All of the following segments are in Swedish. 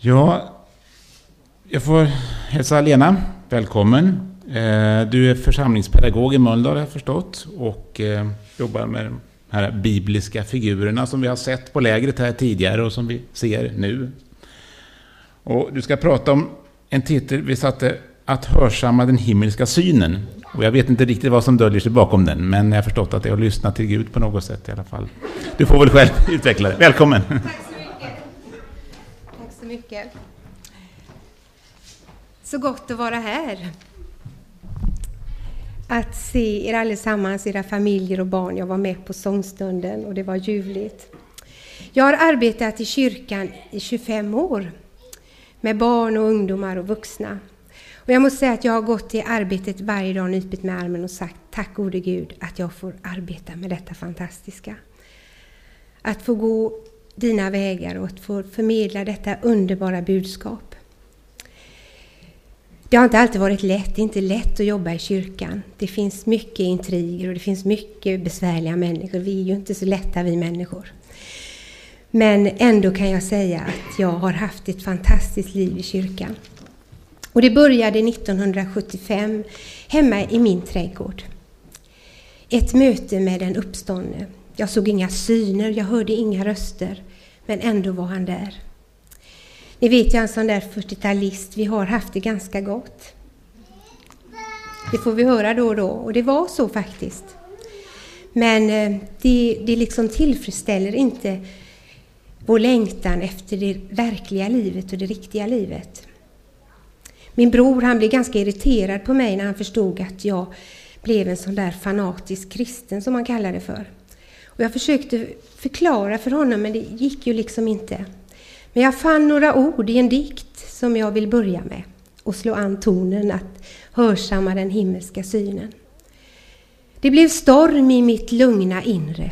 Ja, jag får hälsa Lena välkommen. Eh, du är församlingspedagog i Mölndal har jag förstått och eh, jobbar med de här bibliska figurerna som vi har sett på lägret här tidigare och som vi ser nu. Och du ska prata om en titel vi satte Att hörsamma den himmelska synen. Och jag vet inte riktigt vad som döljer sig bakom den, men jag har förstått att det är att lyssna till Gud på något sätt i alla fall. Du får väl själv utveckla det. Välkommen! Tack så mycket. Så mycket. Så gott att vara här. Att se er allesammans, era familjer och barn. Jag var med på sångstunden och det var ljuvligt. Jag har arbetat i kyrkan i 25 år med barn och ungdomar och vuxna. Och jag måste säga att jag har gått till arbetet varje dag, nypit med armen och sagt tack gode Gud att jag får arbeta med detta fantastiska. Att få gå dina vägar och att få förmedla detta underbara budskap. Det har inte alltid varit lätt. Det är inte lätt att jobba i kyrkan. Det finns mycket intriger och det finns mycket besvärliga människor. Vi är ju inte så lätta vi människor. Men ändå kan jag säga att jag har haft ett fantastiskt liv i kyrkan. Och det började 1975 hemma i min trädgård. Ett möte med den uppståndne. Jag såg inga syner, jag hörde inga röster, men ändå var han där. Ni vet, jag är en sån där 40-talist, vi har haft det ganska gott. Det får vi höra då och då, och det var så faktiskt. Men eh, det, det liksom tillfredsställer inte vår längtan efter det verkliga livet och det riktiga livet. Min bror han blev ganska irriterad på mig när han förstod att jag blev en sån där fanatisk kristen som han kallade det för. Och jag försökte förklara för honom men det gick ju liksom inte. Men jag fann några ord i en dikt som jag vill börja med och slå an tonen att hörsamma den himmelska synen. Det blev storm i mitt lugna inre.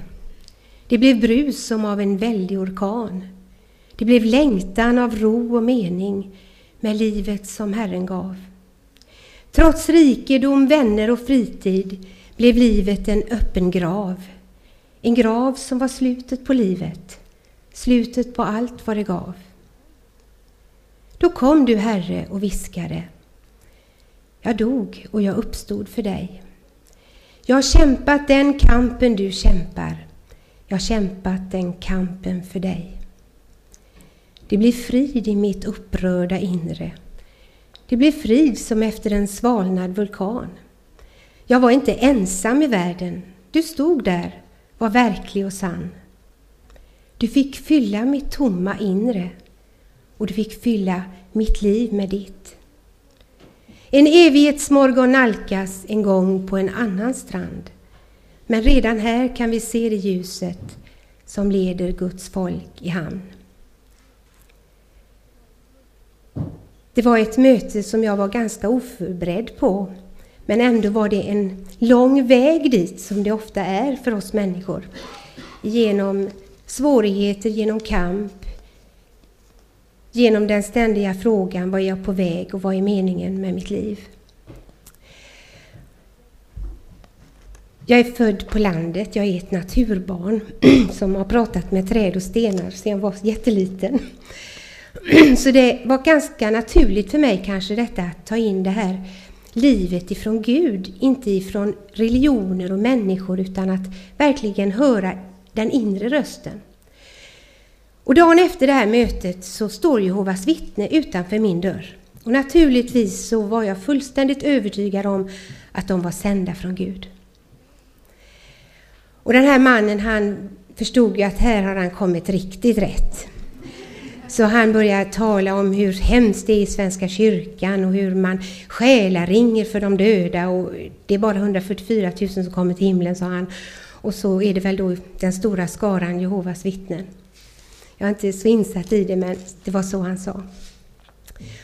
Det blev brus som av en väldig orkan. Det blev längtan av ro och mening med livet som Herren gav. Trots rikedom, vänner och fritid blev livet en öppen grav. En grav som var slutet på livet, slutet på allt vad det gav. Då kom du, Herre, och viskade. Jag dog och jag uppstod för dig. Jag har kämpat den kampen du kämpar. Jag har kämpat den kampen för dig. Det blir frid i mitt upprörda inre. Det blir frid som efter en svalnad vulkan. Jag var inte ensam i världen. Du stod där, var verklig och sann. Du fick fylla mitt tomma inre och du fick fylla mitt liv med ditt. En evighetsmorgon nalkas en gång på en annan strand. Men redan här kan vi se det ljuset som leder Guds folk i hamn. Det var ett möte som jag var ganska oförberedd på. Men ändå var det en lång väg dit, som det ofta är för oss människor. Genom svårigheter, genom kamp, genom den ständiga frågan vad är jag på väg och vad är meningen med mitt liv? Jag är född på landet, jag är ett naturbarn som har pratat med träd och stenar sedan jag var jätteliten. Så det var ganska naturligt för mig kanske detta att ta in det här livet ifrån Gud, inte ifrån religioner och människor utan att verkligen höra den inre rösten. Och dagen efter det här mötet så står Jehovas vittne utanför min dörr. Och naturligtvis så var jag fullständigt övertygad om att de var sända från Gud. Och den här mannen han förstod ju att här har han kommit riktigt rätt. Så han börjar tala om hur hemskt det är i Svenska kyrkan och hur man ringer för de döda och det är bara 144 000 som kommer till himlen, sa han. Och så är det väl då den stora skaran Jehovas vittnen. Jag är inte så insatt i det, men det var så han sa.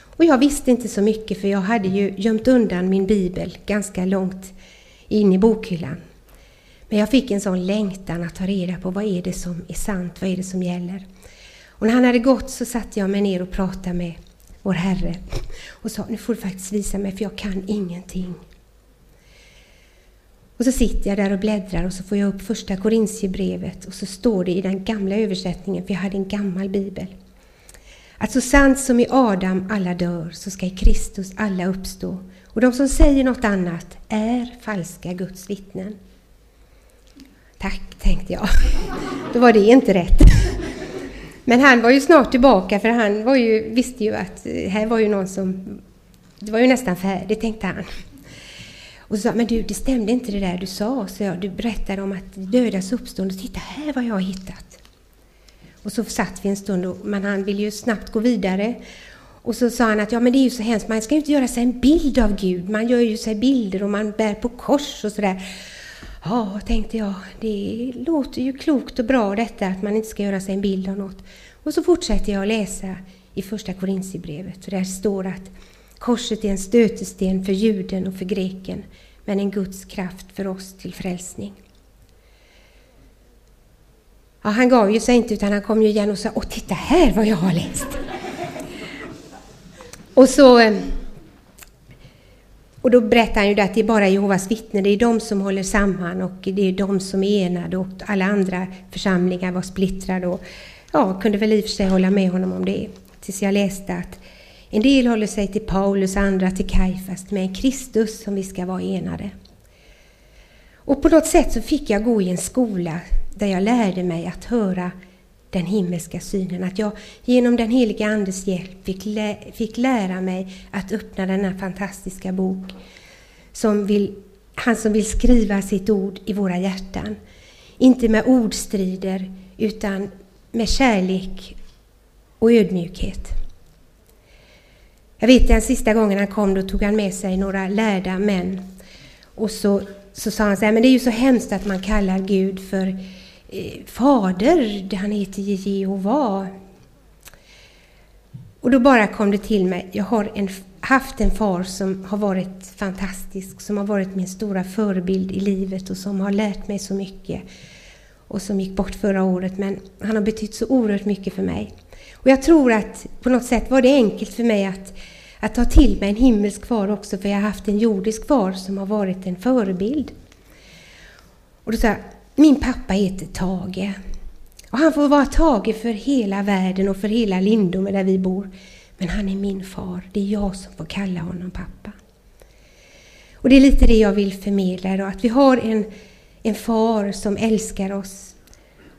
Och jag visste inte så mycket, för jag hade ju gömt undan min bibel ganska långt in i bokhyllan. Men jag fick en sån längtan att ta reda på vad är det som är sant, vad är det som gäller. Och när han hade gått så satte jag mig ner och pratade med vår Herre och sa, nu får du faktiskt visa mig för jag kan ingenting. Och så sitter jag där och bläddrar och så får jag upp första Korintierbrevet och så står det i den gamla översättningen, för jag hade en gammal bibel, Att så sant som i Adam alla dör, så ska i Kristus alla uppstå. Och de som säger något annat är falska Guds vittnen. Tack, tänkte jag. Då var det inte rätt. Men han var ju snart tillbaka, för han var ju, visste ju att eh, här var ju någon som... Det var ju nästan färdigt, tänkte han. Och så sa men du, det stämde inte det där du sa. Så jag, du berättade om att dödas uppstånd. Titta här vad jag har hittat. Och så satt vi en stund, och, men han ville ju snabbt gå vidare. Och så sa han att ja, men det är ju så hemskt, man ska ju inte göra sig en bild av Gud. Man gör ju sig bilder och man bär på kors och sådär. Ja, tänkte jag, det låter ju klokt och bra detta att man inte ska göra sig en bild av något. Och så fortsätter jag att läsa i första Korintierbrevet. Där står att korset är en stötesten för juden och för greken, men en Guds kraft för oss till frälsning. Ja, han gav ju sig inte utan han kom ju igen och sa Åh, titta här vad jag har läst! Och så eh, och då berättar han ju att det är bara Jehovas vittnen, det är de som håller samman och det är de som är enade och alla andra församlingar var splittrade. Och, ja, kunde väl i och för sig hålla med honom om det. Tills jag läste att en del håller sig till Paulus, andra till Kajfas, men Kristus som vi ska vara enade. Och på något sätt så fick jag gå i en skola där jag lärde mig att höra den himmelska synen. Att jag genom den heliga Andes hjälp fick, lä fick lära mig att öppna denna fantastiska bok. Som vill, han som vill skriva sitt ord i våra hjärtan. Inte med ordstrider utan med kärlek och ödmjukhet. Jag vet den sista gången han kom, då tog han med sig några lärda män. Och så, så sa han så här, men det är ju så hemskt att man kallar Gud för Eh, fader, han heter Jehova. Och då bara kom det till mig, jag har en, haft en far som har varit fantastisk, som har varit min stora förebild i livet och som har lärt mig så mycket. Och som gick bort förra året, men han har betytt så oerhört mycket för mig. Och jag tror att på något sätt var det enkelt för mig att, att ta till mig en himmelsk far också, för jag har haft en jordisk far som har varit en förebild. Och då sa jag, min pappa heter Tage. Och han får vara Tage för hela världen och för hela Lindome där vi bor. Men han är min far. Det är jag som får kalla honom pappa. Och det är lite det jag vill förmedla idag, att vi har en, en far som älskar oss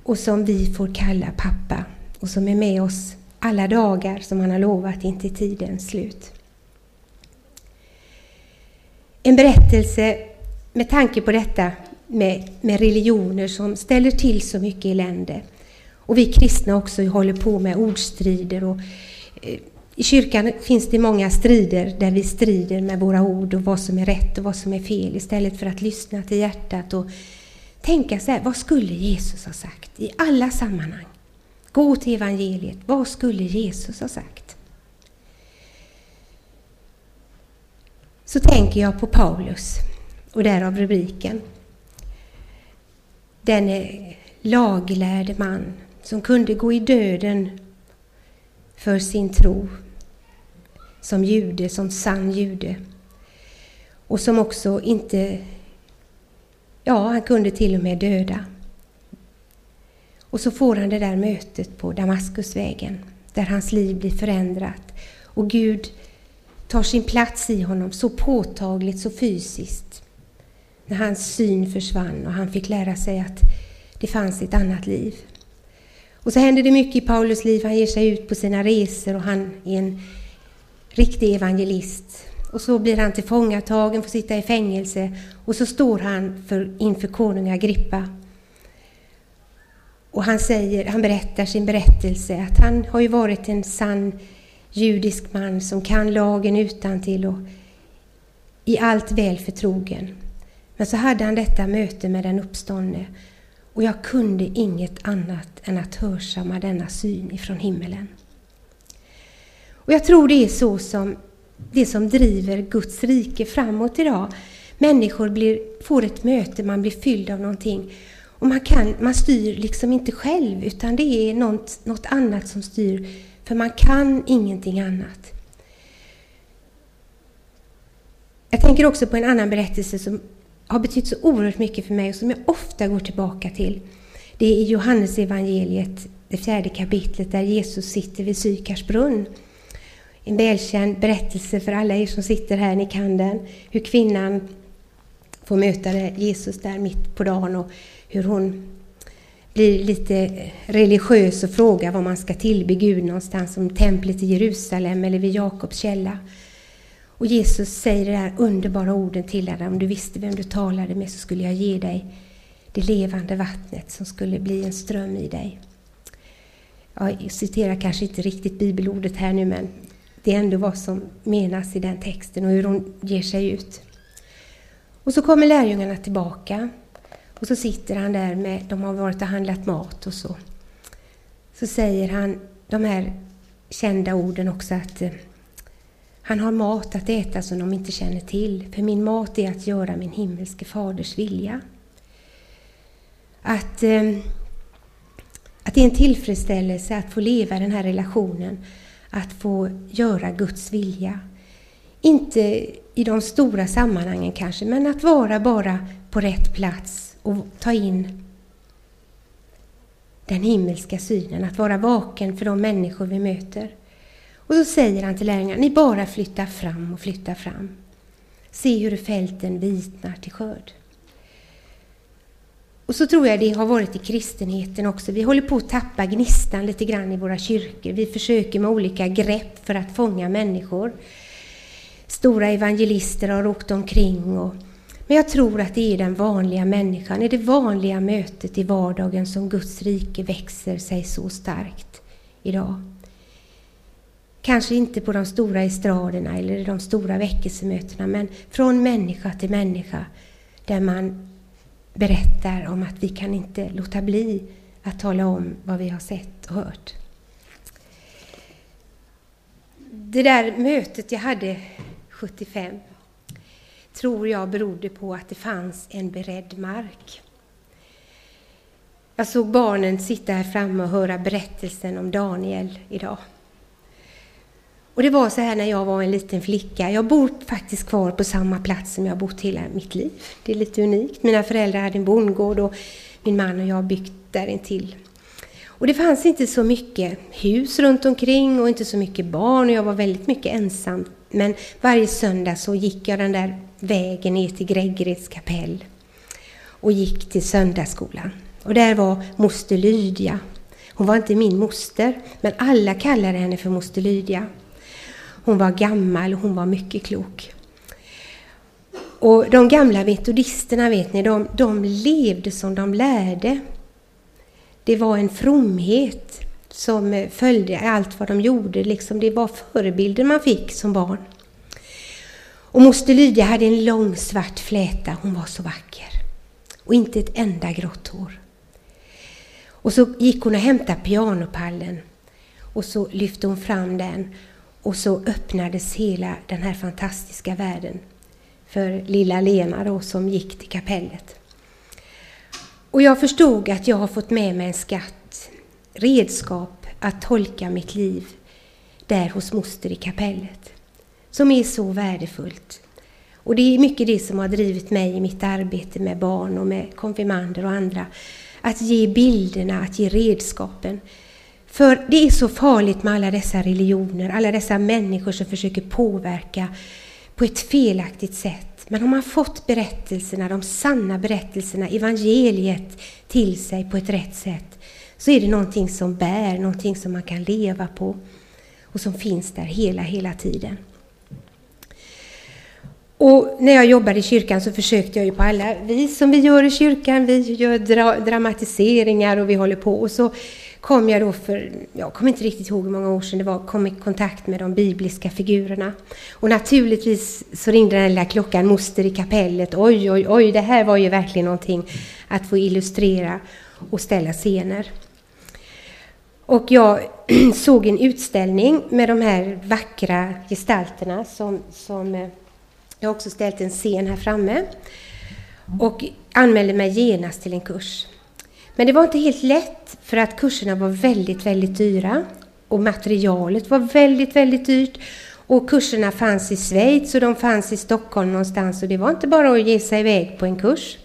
och som vi får kalla pappa och som är med oss alla dagar som han har lovat in till tidens slut. En berättelse med tanke på detta med, med religioner som ställer till så mycket elände. Och vi kristna också håller på med ordstrider. Och, eh, I kyrkan finns det många strider där vi strider med våra ord och vad som är rätt och vad som är fel istället för att lyssna till hjärtat och tänka så här, vad skulle Jesus ha sagt i alla sammanhang? Gå till evangeliet, vad skulle Jesus ha sagt? Så tänker jag på Paulus och därav rubriken denne laglärde man som kunde gå i döden för sin tro som jude, som sann jude. Och som också inte... Ja, han kunde till och med döda. Och så får han det där mötet på Damaskusvägen där hans liv blir förändrat och Gud tar sin plats i honom så påtagligt, så fysiskt när hans syn försvann och han fick lära sig att det fanns ett annat liv. Och så händer det mycket i Paulus liv. Han ger sig ut på sina resor och han är en riktig evangelist. Och så blir han tillfångatagen, får sitta i fängelse och så står han för, inför konung Agrippa. Och han, säger, han berättar sin berättelse att han har ju varit en sann judisk man som kan lagen utan till och i allt väl förtrogen. Men så hade han detta möte med den uppståndne och jag kunde inget annat än att hörsamma denna syn ifrån himmelen. Och jag tror det är så som det som driver Guds rike framåt idag. Människor blir, får ett möte, man blir fylld av någonting. Och man, kan, man styr liksom inte själv, utan det är något, något annat som styr. För man kan ingenting annat. Jag tänker också på en annan berättelse som har betytt så oerhört mycket för mig och som jag ofta går tillbaka till. Det är Johannes evangeliet det fjärde kapitlet där Jesus sitter vid Sykars brunn. En välkänd berättelse för alla er som sitter här, ni kan den. Hur kvinnan får möta Jesus där mitt på dagen och hur hon blir lite religiös och frågar vad man ska tillbe Gud någonstans, om templet i Jerusalem eller vid Jakobs källa. Och Jesus säger de här underbara orden till henne. Om du visste vem du talade med så skulle jag ge dig det levande vattnet som skulle bli en ström i dig. Jag citerar kanske inte riktigt bibelordet här nu men det är ändå vad som menas i den texten och hur hon ger sig ut. Och så kommer lärjungarna tillbaka och så sitter han där med, de har varit och handlat mat och så. Så säger han de här kända orden också att eh, han har mat att äta som de inte känner till. För min mat är att göra min himmelske faders vilja. Att, eh, att det är en tillfredsställelse att få leva den här relationen, att få göra Guds vilja. Inte i de stora sammanhangen kanske, men att vara bara på rätt plats och ta in den himmelska synen, att vara vaken för de människor vi möter. Och så säger han till lärjungarna, ni bara flyttar fram och flyttar fram. Se hur fälten vitnar till skörd. Och så tror jag det har varit i kristenheten också. Vi håller på att tappa gnistan lite grann i våra kyrkor. Vi försöker med olika grepp för att fånga människor. Stora evangelister har åkt omkring. Och, men jag tror att det är den vanliga människan, i det vanliga mötet i vardagen som Guds rike växer sig så starkt idag. Kanske inte på de stora estraderna eller de stora väckelsemötena, men från människa till människa där man berättar om att vi kan inte låta bli att tala om vad vi har sett och hört. Det där mötet jag hade 75 tror jag berodde på att det fanns en beredd mark. Jag såg barnen sitta här framme och höra berättelsen om Daniel idag. Och det var så här när jag var en liten flicka. Jag bor faktiskt kvar på samma plats som jag bott hela mitt liv. Det är lite unikt. Mina föräldrar hade en bondgård och min man och jag har byggt där intill. Och det fanns inte så mycket hus runt omkring och inte så mycket barn och jag var väldigt mycket ensam. Men varje söndag så gick jag den där vägen ner till Greggereds kapell och gick till söndagsskolan. Och där var moster Lydia. Hon var inte min moster, men alla kallade henne för moster Lydia. Hon var gammal och hon var mycket klok. Och de gamla metodisterna, vet ni, de, de levde som de lärde. Det var en fromhet som följde allt vad de gjorde. Liksom det var förebilder man fick som barn. Och moster Lydia hade en lång svart fläta. Hon var så vacker. Och inte ett enda grått hår. Och så gick hon och hämtade pianopallen. Och så lyfte hon fram den och så öppnades hela den här fantastiska världen för lilla Lena då, som gick till kapellet. Och jag förstod att jag har fått med mig en skatt, redskap att tolka mitt liv där hos moster i kapellet, som är så värdefullt. Och det är mycket det som har drivit mig i mitt arbete med barn och med konfirmander och andra. Att ge bilderna, att ge redskapen. För det är så farligt med alla dessa religioner, alla dessa människor som försöker påverka på ett felaktigt sätt. Men har man fått berättelserna, de sanna berättelserna, evangeliet till sig på ett rätt sätt, så är det någonting som bär, någonting som man kan leva på och som finns där hela, hela tiden. Och när jag jobbade i kyrkan så försökte jag ju på alla vis som vi gör i kyrkan. Vi gör dra dramatiseringar och vi håller på. Och så kom jag då för, jag kommer inte riktigt ihåg hur många år sedan det var, kom i kontakt med de bibliska figurerna. Och naturligtvis så ringde den lilla klockan, moster i kapellet. Oj, oj, oj, det här var ju verkligen någonting att få illustrera och ställa scener. Och jag såg en utställning med de här vackra gestalterna som, som eh, jag också ställt en scen här framme och anmälde mig genast till en kurs. Men det var inte helt lätt för att kurserna var väldigt, väldigt dyra och materialet var väldigt, väldigt dyrt. Och kurserna fanns i Schweiz och de fanns i Stockholm någonstans och det var inte bara att ge sig iväg på en kurs.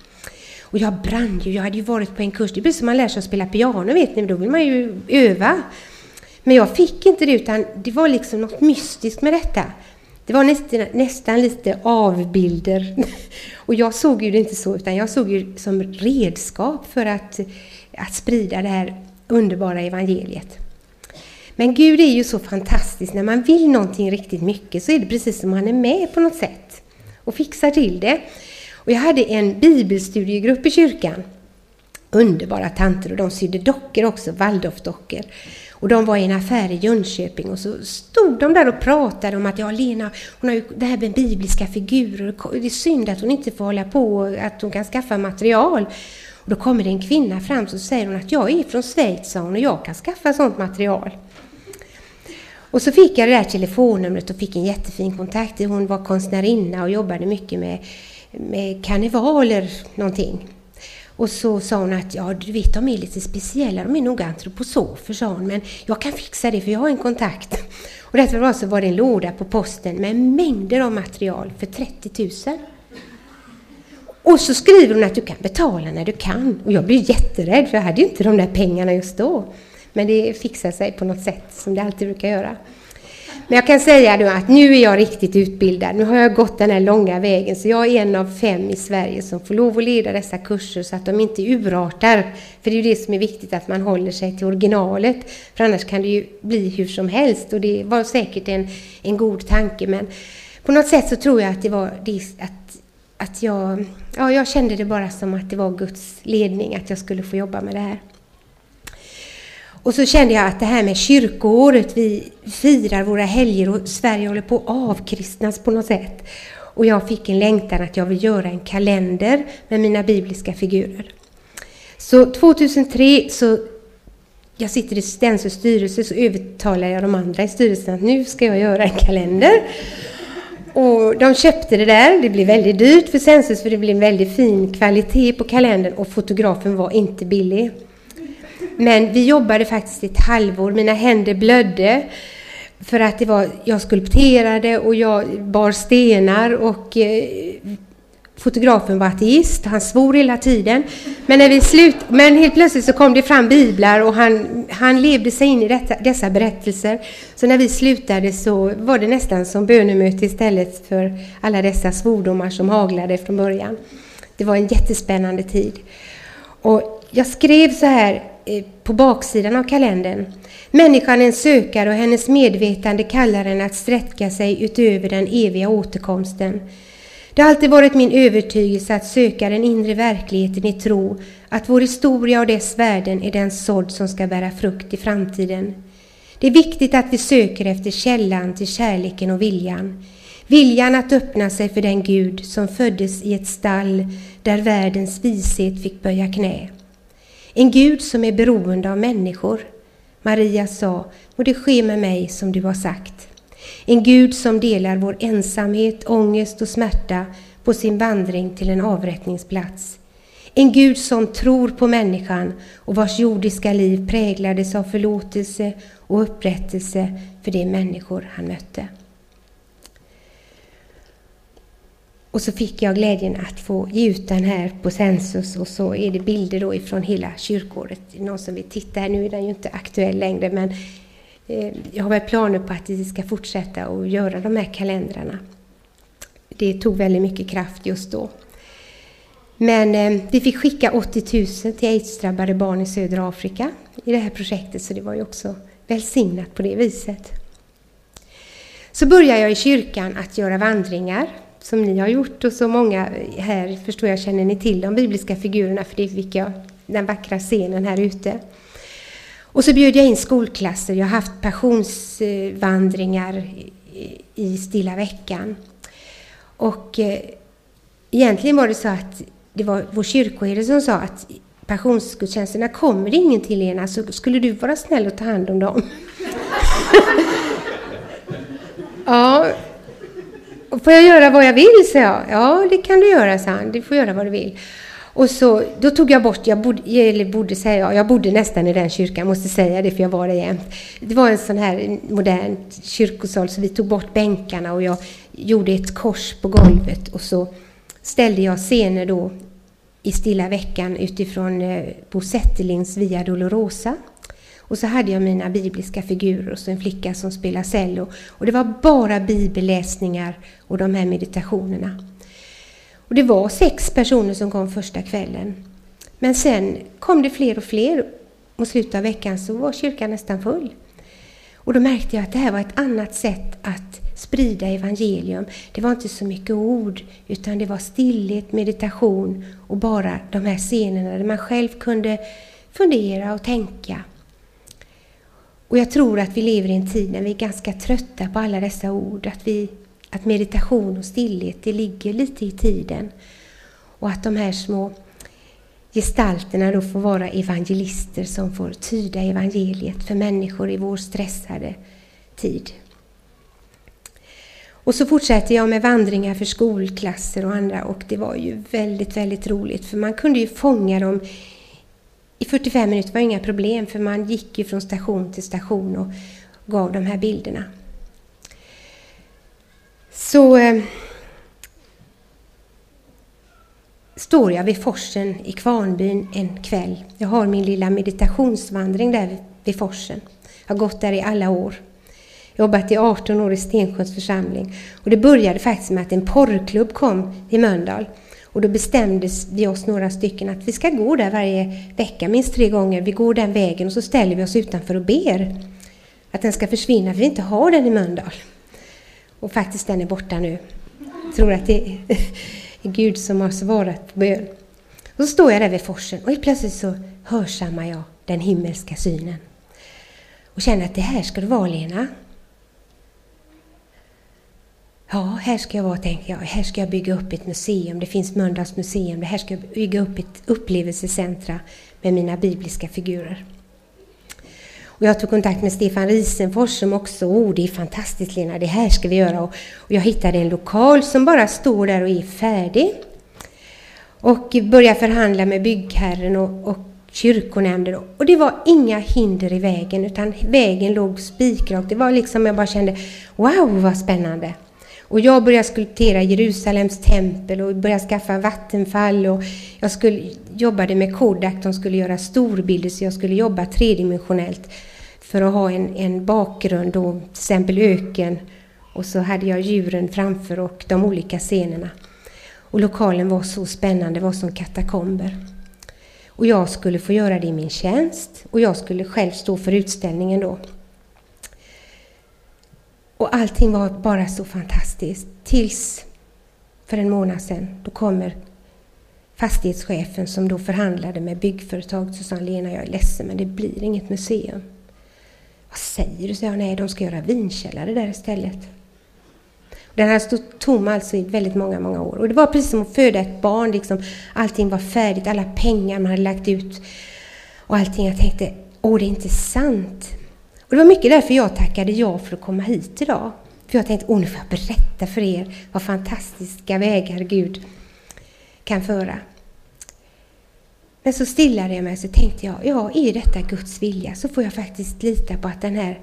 Och jag brann ju, jag hade ju varit på en kurs, det blir som man lär sig att spela piano vet ni, då vill man ju öva. Men jag fick inte det utan det var liksom något mystiskt med detta. Det var nästan, nästan lite avbilder. Och jag såg ju det inte så, utan jag såg ju som redskap för att, att sprida det här underbara evangeliet. Men Gud är ju så fantastisk, när man vill någonting riktigt mycket så är det precis som han är med på något sätt och fixar till det. Och jag hade en bibelstudiegrupp i kyrkan. Underbara tanter och de sydde dockor också, Waldorfdockor. Och de var i en affär i Jönköping och så stod de där och pratade om att ja, Lena, hon har ju det här med bibliska figurer. Det är synd att hon inte får hålla på, att hon kan skaffa material. Och då kommer det en kvinna fram och säger hon att jag är från Schweiz och jag kan skaffa sånt material. Och så fick jag det där telefonnumret och fick en jättefin kontakt. Hon var konstnärinna och jobbade mycket med, med karnevaler, någonting. Och så sa hon att ja, du vet, de är lite speciella, de är nog antroposofer, sa hon, men jag kan fixa det för jag har en kontakt. Och därför var så alltså, var det en låda på posten med mängder av material för 30 000. Och så skriver hon att du kan betala när du kan. Och jag blev jätterädd för jag hade ju inte de där pengarna just då. Men det fixar sig på något sätt som det alltid brukar göra. Men jag kan säga nu att nu är jag riktigt utbildad. Nu har jag gått den här långa vägen, så jag är en av fem i Sverige som får lov att leda dessa kurser så att de inte urartar. För det är ju det som är viktigt, att man håller sig till originalet. För annars kan det ju bli hur som helst och det var säkert en, en god tanke. Men på något sätt så tror jag att det var det, att, att jag, ja, jag kände det bara som att det var Guds ledning att jag skulle få jobba med det här. Och så kände jag att det här med kyrkoåret, vi firar våra helger och Sverige håller på att avkristnas på något sätt. Och jag fick en längtan att jag vill göra en kalender med mina bibliska figurer. Så 2003 så jag sitter i Stensus styrelse så övertalar jag de andra i styrelsen att nu ska jag göra en kalender. Och de köpte det där. Det blev väldigt dyrt för Sensus, för det blev en väldigt fin kvalitet på kalendern och fotografen var inte billig. Men vi jobbade faktiskt ett halvår. Mina händer blödde för att det var, jag skulpterade och jag bar stenar och eh, fotografen var ateist. Han svor hela tiden. Men, när vi slut, men helt plötsligt så kom det fram biblar och han, han levde sig in i detta, dessa berättelser. Så när vi slutade så var det nästan som bönemöte istället för alla dessa svordomar som haglade från början. Det var en jättespännande tid. Och jag skrev så här Eh, på baksidan av kalendern. Människan är en sökare och hennes medvetande kallar henne att sträcka sig utöver den eviga återkomsten. Det har alltid varit min övertygelse att söka den inre verkligheten i tro, att vår historia och dess värden är den sådd som ska bära frukt i framtiden. Det är viktigt att vi söker efter källan till kärleken och viljan. Viljan att öppna sig för den Gud som föddes i ett stall där världens vishet fick böja knä. En Gud som är beroende av människor. Maria sa, och det sker med mig som du har sagt. En Gud som delar vår ensamhet, ångest och smärta på sin vandring till en avrättningsplats. En Gud som tror på människan och vars jordiska liv präglades av förlåtelse och upprättelse för de människor han mötte. Och så fick jag glädjen att få ge ut den här på Census och så är det bilder då ifrån hela kyrkåret. Någon som vill titta här, nu är den ju inte aktuell längre men eh, jag har väl planer på att vi ska fortsätta att göra de här kalendrarna. Det tog väldigt mycket kraft just då. Men eh, vi fick skicka 80 000 till aidsdrabbade barn i södra Afrika i det här projektet så det var ju också välsignat på det viset. Så började jag i kyrkan att göra vandringar som ni har gjort och så många här förstår jag känner ni till de bibliska figurerna för det fick jag den vackra scenen här ute. Och så bjöd jag in skolklasser. Jag har haft passionsvandringar i Stilla veckan. Och eh, egentligen var det så att det var vår kyrkoherde som sa att passionsgudstjänsterna kommer det ingen till Lena, så alltså, skulle du vara snäll och ta hand om dem? ja, Får jag göra vad jag vill, sa jag. Ja, det kan du göra, sa han. Du får göra vad du vill. Och så, då tog jag bort, jag bodde, eller bodde, säger jag, jag bodde nästan i den kyrkan, måste säga det för jag var där jämt. Det var en sån här modern kyrkosal så vi tog bort bänkarna och jag gjorde ett kors på golvet och så ställde jag scener då i stilla veckan utifrån eh, Bo Zetterlings Via Dolorosa. Och så hade jag mina bibliska figurer och så en flicka som spelar cello. Och det var bara bibelläsningar och de här meditationerna. Och det var sex personer som kom första kvällen. Men sen kom det fler och fler. Mot slutet av veckan så var kyrkan nästan full. Och då märkte jag att det här var ett annat sätt att sprida evangelium. Det var inte så mycket ord, utan det var stillhet, meditation och bara de här scenerna där man själv kunde fundera och tänka. Och jag tror att vi lever i en tid när vi är ganska trötta på alla dessa ord. Att, vi, att meditation och stillhet, det ligger lite i tiden. Och att de här små gestalterna då får vara evangelister som får tyda evangeliet för människor i vår stressade tid. Och så fortsätter jag med vandringar för skolklasser och andra och det var ju väldigt, väldigt roligt för man kunde ju fånga dem i 45 minuter var inga problem för man gick ju från station till station och gav de här bilderna. Så eh, står jag vid forsen i Kvarnbyn en kväll. Jag har min lilla meditationsvandring där vid forsen. Jag har gått där i alla år. Jobbat i 18 år i Stensjöns församling. Och det började faktiskt med att en porrklubb kom i Mölndal. Och då bestämde vi oss några stycken att vi ska gå där varje vecka, minst tre gånger. Vi går den vägen och så ställer vi oss utanför och ber att den ska försvinna, för vi inte har den i Mölndal. Och faktiskt den är borta nu. Jag tror att det är Gud som har svarat på bön. Och så står jag där vid forsen och plötsligt så hörsammar jag den himmelska synen. Och känner att det här ska du vara Lena. Ja, här ska jag vara, tänker jag. Här ska jag bygga upp ett museum. Det finns Mölndals museum. Det här ska jag bygga upp ett upplevelsecentra med mina bibliska figurer. Och jag tog kontakt med Stefan Risenfors som också, oh det är fantastiskt Lena, det här ska vi göra. Och, jag hittade en lokal som bara står där och är färdig. Och började förhandla med byggherren och, och kyrkonämnden. Och det var inga hinder i vägen, utan vägen låg spikrak. Det var liksom, jag bara kände, wow vad spännande. Och jag började skulptera Jerusalems tempel och började skaffa vattenfall. Och jag skulle, jobbade med Kodak, de skulle göra storbilder så jag skulle jobba tredimensionellt för att ha en, en bakgrund, då, till exempel öken. Och så hade jag djuren framför och de olika scenerna. Och lokalen var så spännande, det var som katakomber. Och jag skulle få göra det i min tjänst och jag skulle själv stå för utställningen då. Och allting var bara så fantastiskt. Tills för en månad sedan, då kommer fastighetschefen som då förhandlade med byggföretaget så sa Lena, jag är ledsen men det blir inget museum. Vad säger du? sa jag. Nej, de ska göra vinkällare där istället. Den här stått tom alltså i väldigt många, många år. Och det var precis som att föda ett barn. Liksom. Allting var färdigt, alla pengar man hade lagt ut och allting. Jag tänkte, åh, det är inte sant. Och det var mycket därför jag tackade ja för att komma hit idag. För jag tänkte, åh, nu får jag berätta för er vad fantastiska vägar Gud kan föra. Men så stillade jag mig och så tänkte jag, ja, är detta Guds vilja så får jag faktiskt lita på att den här,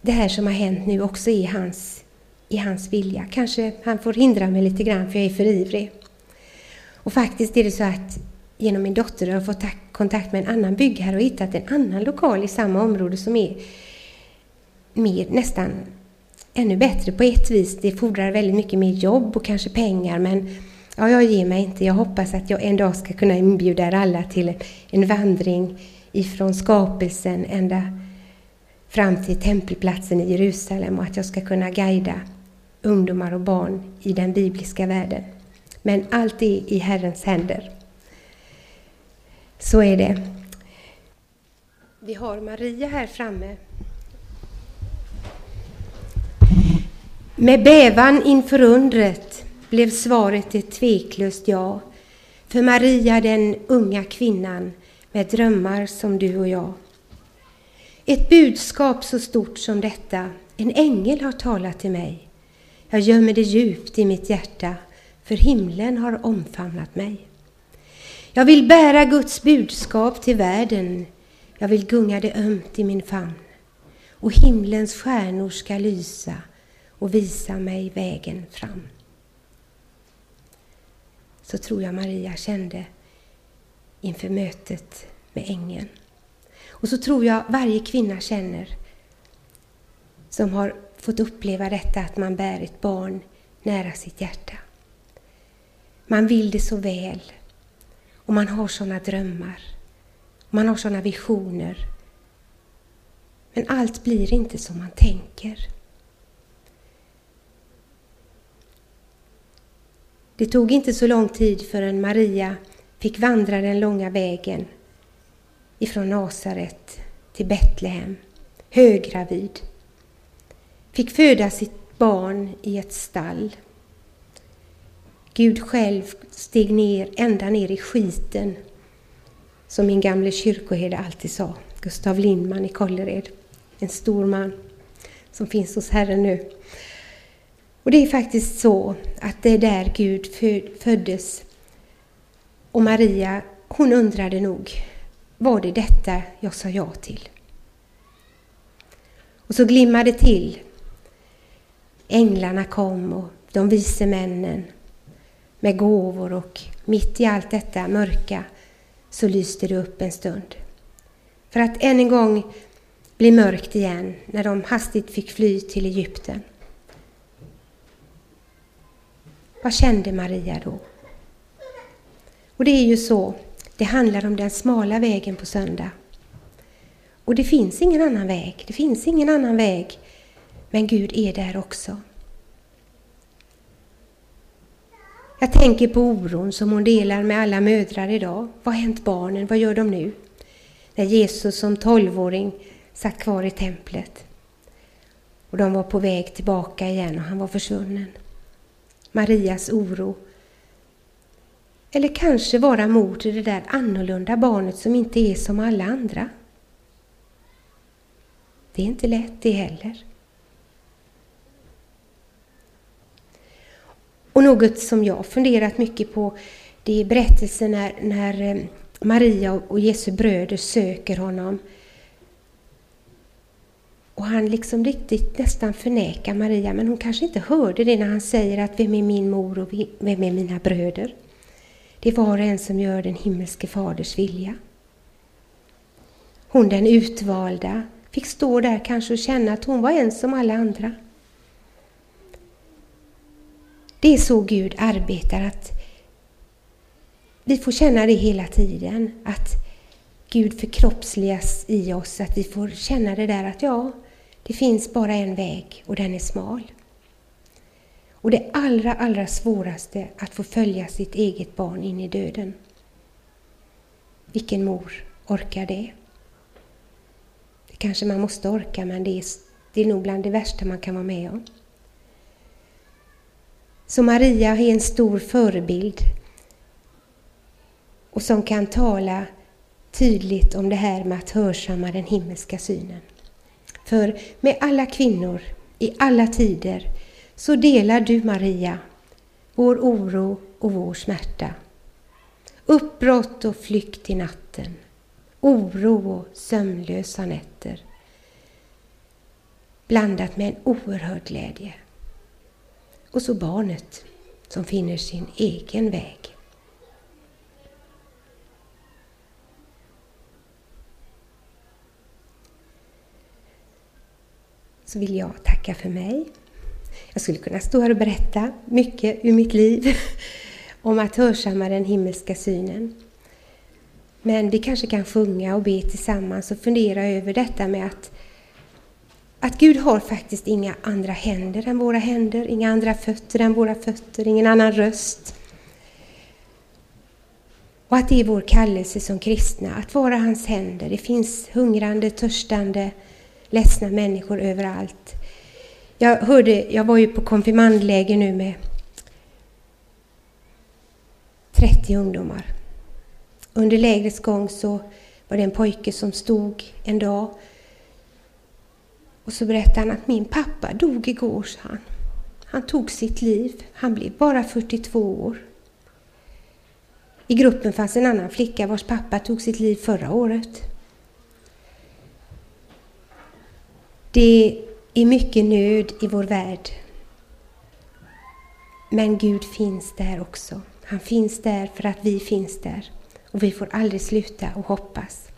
det här som har hänt nu också är hans, i hans vilja. Kanske han får hindra mig lite grann för jag är för ivrig. Och faktiskt är det så att genom min dotter har jag fått kontakt med en annan byggherre och hittat en annan lokal i samma område som är mer, nästan ännu bättre på ett vis. Det fordrar väldigt mycket mer jobb och kanske pengar men ja, jag ger mig inte. Jag hoppas att jag en dag ska kunna inbjuda er alla till en vandring ifrån skapelsen ända fram till tempelplatsen i Jerusalem och att jag ska kunna guida ungdomar och barn i den bibliska världen. Men allt är i Herrens händer. Så är det. Vi har Maria här framme. Med bävan inför undret blev svaret ett tveklöst ja. För Maria, den unga kvinnan med drömmar som du och jag. Ett budskap så stort som detta, en ängel har talat till mig. Jag gömmer det djupt i mitt hjärta, för himlen har omfamnat mig. Jag vill bära Guds budskap till världen. Jag vill gunga det ömt i min famn. Och himlens stjärnor ska lysa och visa mig vägen fram. så tror jag Maria kände inför mötet med ängeln. Och så tror jag varje kvinna känner som har fått uppleva detta att man bär ett barn nära sitt hjärta. Man vill det så väl och man har sådana drömmar. Man har sådana visioner. Men allt blir inte som man tänker. Det tog inte så lång tid förrän Maria fick vandra den långa vägen ifrån Nasaret till Betlehem, höggravid. Fick föda sitt barn i ett stall. Gud själv steg ner, ända ner i skiten, som min gamle kyrkoherde alltid sa, Gustav Lindman i Kållered, en stor man som finns hos Herren nu. Och det är faktiskt så att det är där Gud föddes. Och Maria, hon undrade nog, var det detta jag sa ja till? Och så glimmade det till. Änglarna kom och de vise männen med gåvor och mitt i allt detta mörka så lyste det upp en stund. För att än en gång bli mörkt igen när de hastigt fick fly till Egypten. Vad kände Maria då? Och det är ju så, det handlar om den smala vägen på söndag. Och det finns ingen annan väg, det finns ingen annan väg. Men Gud är där också. Jag tänker på oron som hon delar med alla mödrar idag. Vad har hänt barnen? Vad gör de nu? När Jesus som tolvåring satt kvar i templet och de var på väg tillbaka igen och han var försvunnen. Marias oro. Eller kanske vara mor till det där annorlunda barnet som inte är som alla andra. Det är inte lätt det heller. Och något som jag funderat mycket på det är berättelsen när, när eh, Maria och Jesu bröder söker honom. Och han liksom riktigt nästan förnekar Maria, men hon kanske inte hörde det när han säger att vem är min mor och vem är mina bröder? Det är var och en som gör den himmelske faders vilja. Hon den utvalda fick stå där kanske och känna att hon var en som alla andra. Det är så Gud arbetar, att vi får känna det hela tiden, att Gud förkroppsligas i oss, att vi får känna det där att ja, det finns bara en väg och den är smal. Och det allra, allra svåraste att få följa sitt eget barn in i döden. Vilken mor orkar det? Det kanske man måste orka, men det är, det är nog bland det värsta man kan vara med om. Så Maria är en stor förebild och som kan tala tydligt om det här med att hörsamma den himmelska synen. För med alla kvinnor i alla tider så delar du, Maria, vår oro och vår smärta. Uppbrott och flykt i natten, oro och sömnlösa nätter blandat med en oerhörd glädje. Och så barnet som finner sin egen väg. Så vill jag tacka för mig. Jag skulle kunna stå här och berätta mycket ur mitt liv om att hörsamma den himmelska synen. Men vi kanske kan sjunga och be tillsammans och fundera över detta med att att Gud har faktiskt inga andra händer än våra händer, inga andra fötter än våra fötter, ingen annan röst. Och att det är vår kallelse som kristna, att vara hans händer. Det finns hungrande, törstande, ledsna människor överallt. Jag, hörde, jag var ju på konfirmandläger nu med 30 ungdomar. Under lägrets gång så var det en pojke som stod en dag och så berättade han att min pappa dog igår, sa han. Han tog sitt liv. Han blev bara 42 år. I gruppen fanns en annan flicka vars pappa tog sitt liv förra året. Det är mycket nöd i vår värld. Men Gud finns där också. Han finns där för att vi finns där. Och vi får aldrig sluta att hoppas.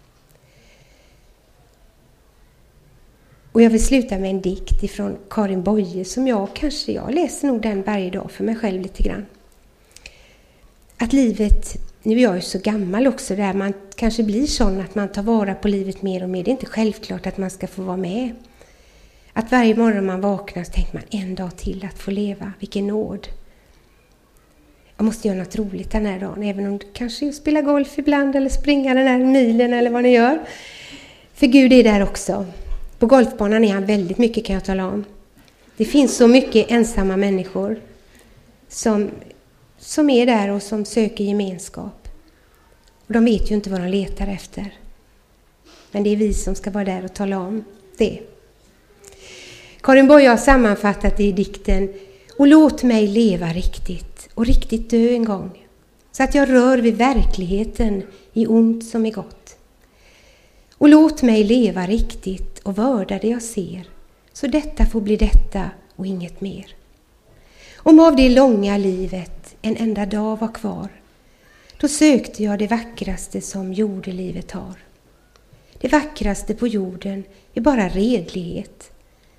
Och jag vill sluta med en dikt ifrån Karin Boye som jag kanske, jag läser nog den varje dag för mig själv lite grann. Att livet, nu är jag ju så gammal också, där man kanske blir sån att man tar vara på livet mer och mer. Det är inte självklart att man ska få vara med. Att varje morgon man vaknar så tänker man en dag till att få leva, vilken nåd. Jag måste göra något roligt den här dagen, även om det kanske är att spela golf ibland eller springa den här milen eller vad ni gör. För Gud är där också. På golfbanan är han väldigt mycket kan jag tala om. Det finns så mycket ensamma människor som, som är där och som söker gemenskap. Och de vet ju inte vad de letar efter. Men det är vi som ska vara där och tala om det. Karin Boye har sammanfattat det i dikten Och låt mig leva riktigt och riktigt dö en gång så att jag rör vid verkligheten i ont som i gott. Och låt mig leva riktigt och vörda det jag ser så detta får bli detta och inget mer. Om av det långa livet en enda dag var kvar då sökte jag det vackraste som jordelivet har. Det vackraste på jorden är bara redlighet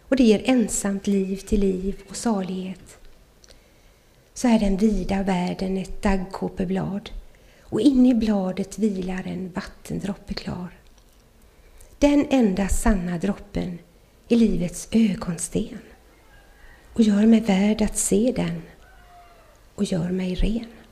och det ger ensamt liv till liv och salighet. Så är den vida världen ett daggkåpeblad och in i bladet vilar en vattendroppe klar. Den enda sanna droppen är livets ögonsten och gör mig värd att se den och gör mig ren.